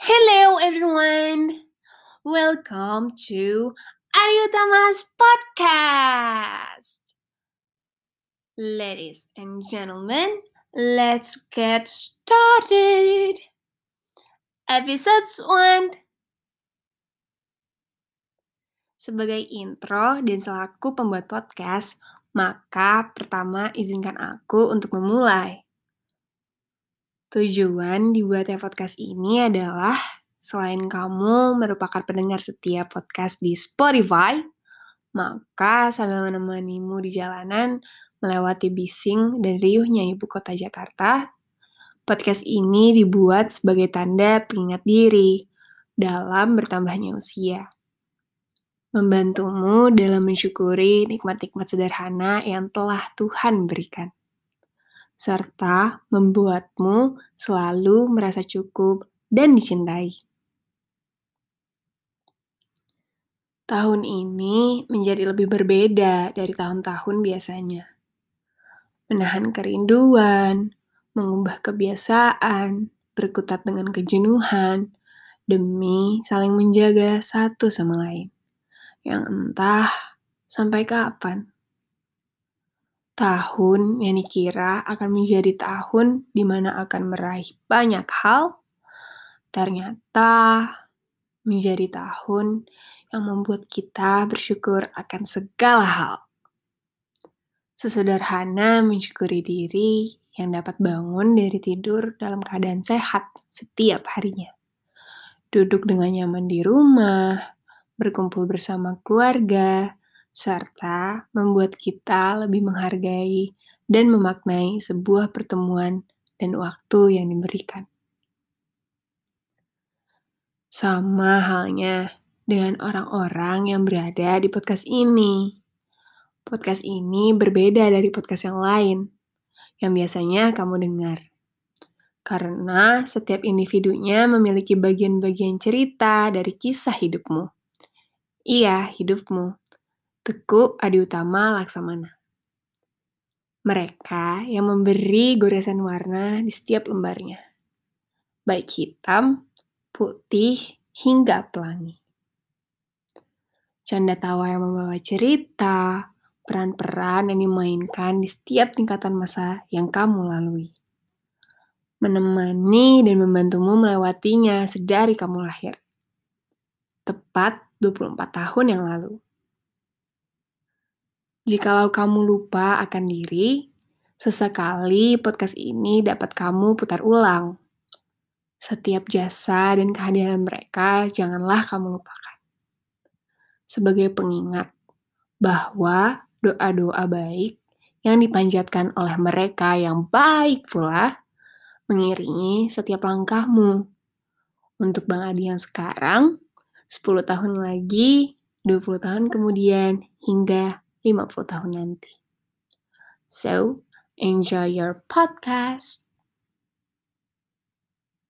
Hello, everyone. Welcome to Aryo Tama's podcast. Ladies and gentlemen, let's get started. Episode 1 Sebagai intro dan selaku pembuat podcast, maka pertama izinkan aku untuk memulai. Tujuan dibuatnya podcast ini adalah selain kamu merupakan pendengar setiap podcast di Spotify, maka sambil menemanimu di jalanan melewati bising dan riuhnya ibu kota Jakarta, podcast ini dibuat sebagai tanda pengingat diri dalam bertambahnya usia. Membantumu dalam mensyukuri nikmat-nikmat sederhana yang telah Tuhan berikan serta membuatmu selalu merasa cukup dan dicintai. Tahun ini menjadi lebih berbeda dari tahun-tahun biasanya. Menahan kerinduan, mengubah kebiasaan, berkutat dengan kejenuhan, demi saling menjaga satu sama lain. Yang entah sampai kapan tahun yang dikira akan menjadi tahun di mana akan meraih banyak hal, ternyata menjadi tahun yang membuat kita bersyukur akan segala hal. Sesederhana mensyukuri diri yang dapat bangun dari tidur dalam keadaan sehat setiap harinya. Duduk dengan nyaman di rumah, berkumpul bersama keluarga, serta membuat kita lebih menghargai dan memaknai sebuah pertemuan dan waktu yang diberikan. Sama halnya dengan orang-orang yang berada di podcast ini. Podcast ini berbeda dari podcast yang lain yang biasanya kamu dengar. Karena setiap individunya memiliki bagian-bagian cerita dari kisah hidupmu. Iya, hidupmu Teguh Adi Utama Laksamana. Mereka yang memberi goresan warna di setiap lembarnya. Baik hitam, putih, hingga pelangi. Canda tawa yang membawa cerita, peran-peran yang dimainkan di setiap tingkatan masa yang kamu lalui. Menemani dan membantumu melewatinya sedari kamu lahir. Tepat 24 tahun yang lalu. Jikalau kamu lupa akan diri, sesekali podcast ini dapat kamu putar ulang. Setiap jasa dan kehadiran mereka janganlah kamu lupakan. Sebagai pengingat bahwa doa-doa baik yang dipanjatkan oleh mereka yang baik pula mengiringi setiap langkahmu. Untuk Bang Adi yang sekarang, 10 tahun lagi, 20 tahun kemudian, hingga 50 tahun nanti. So, enjoy your podcast.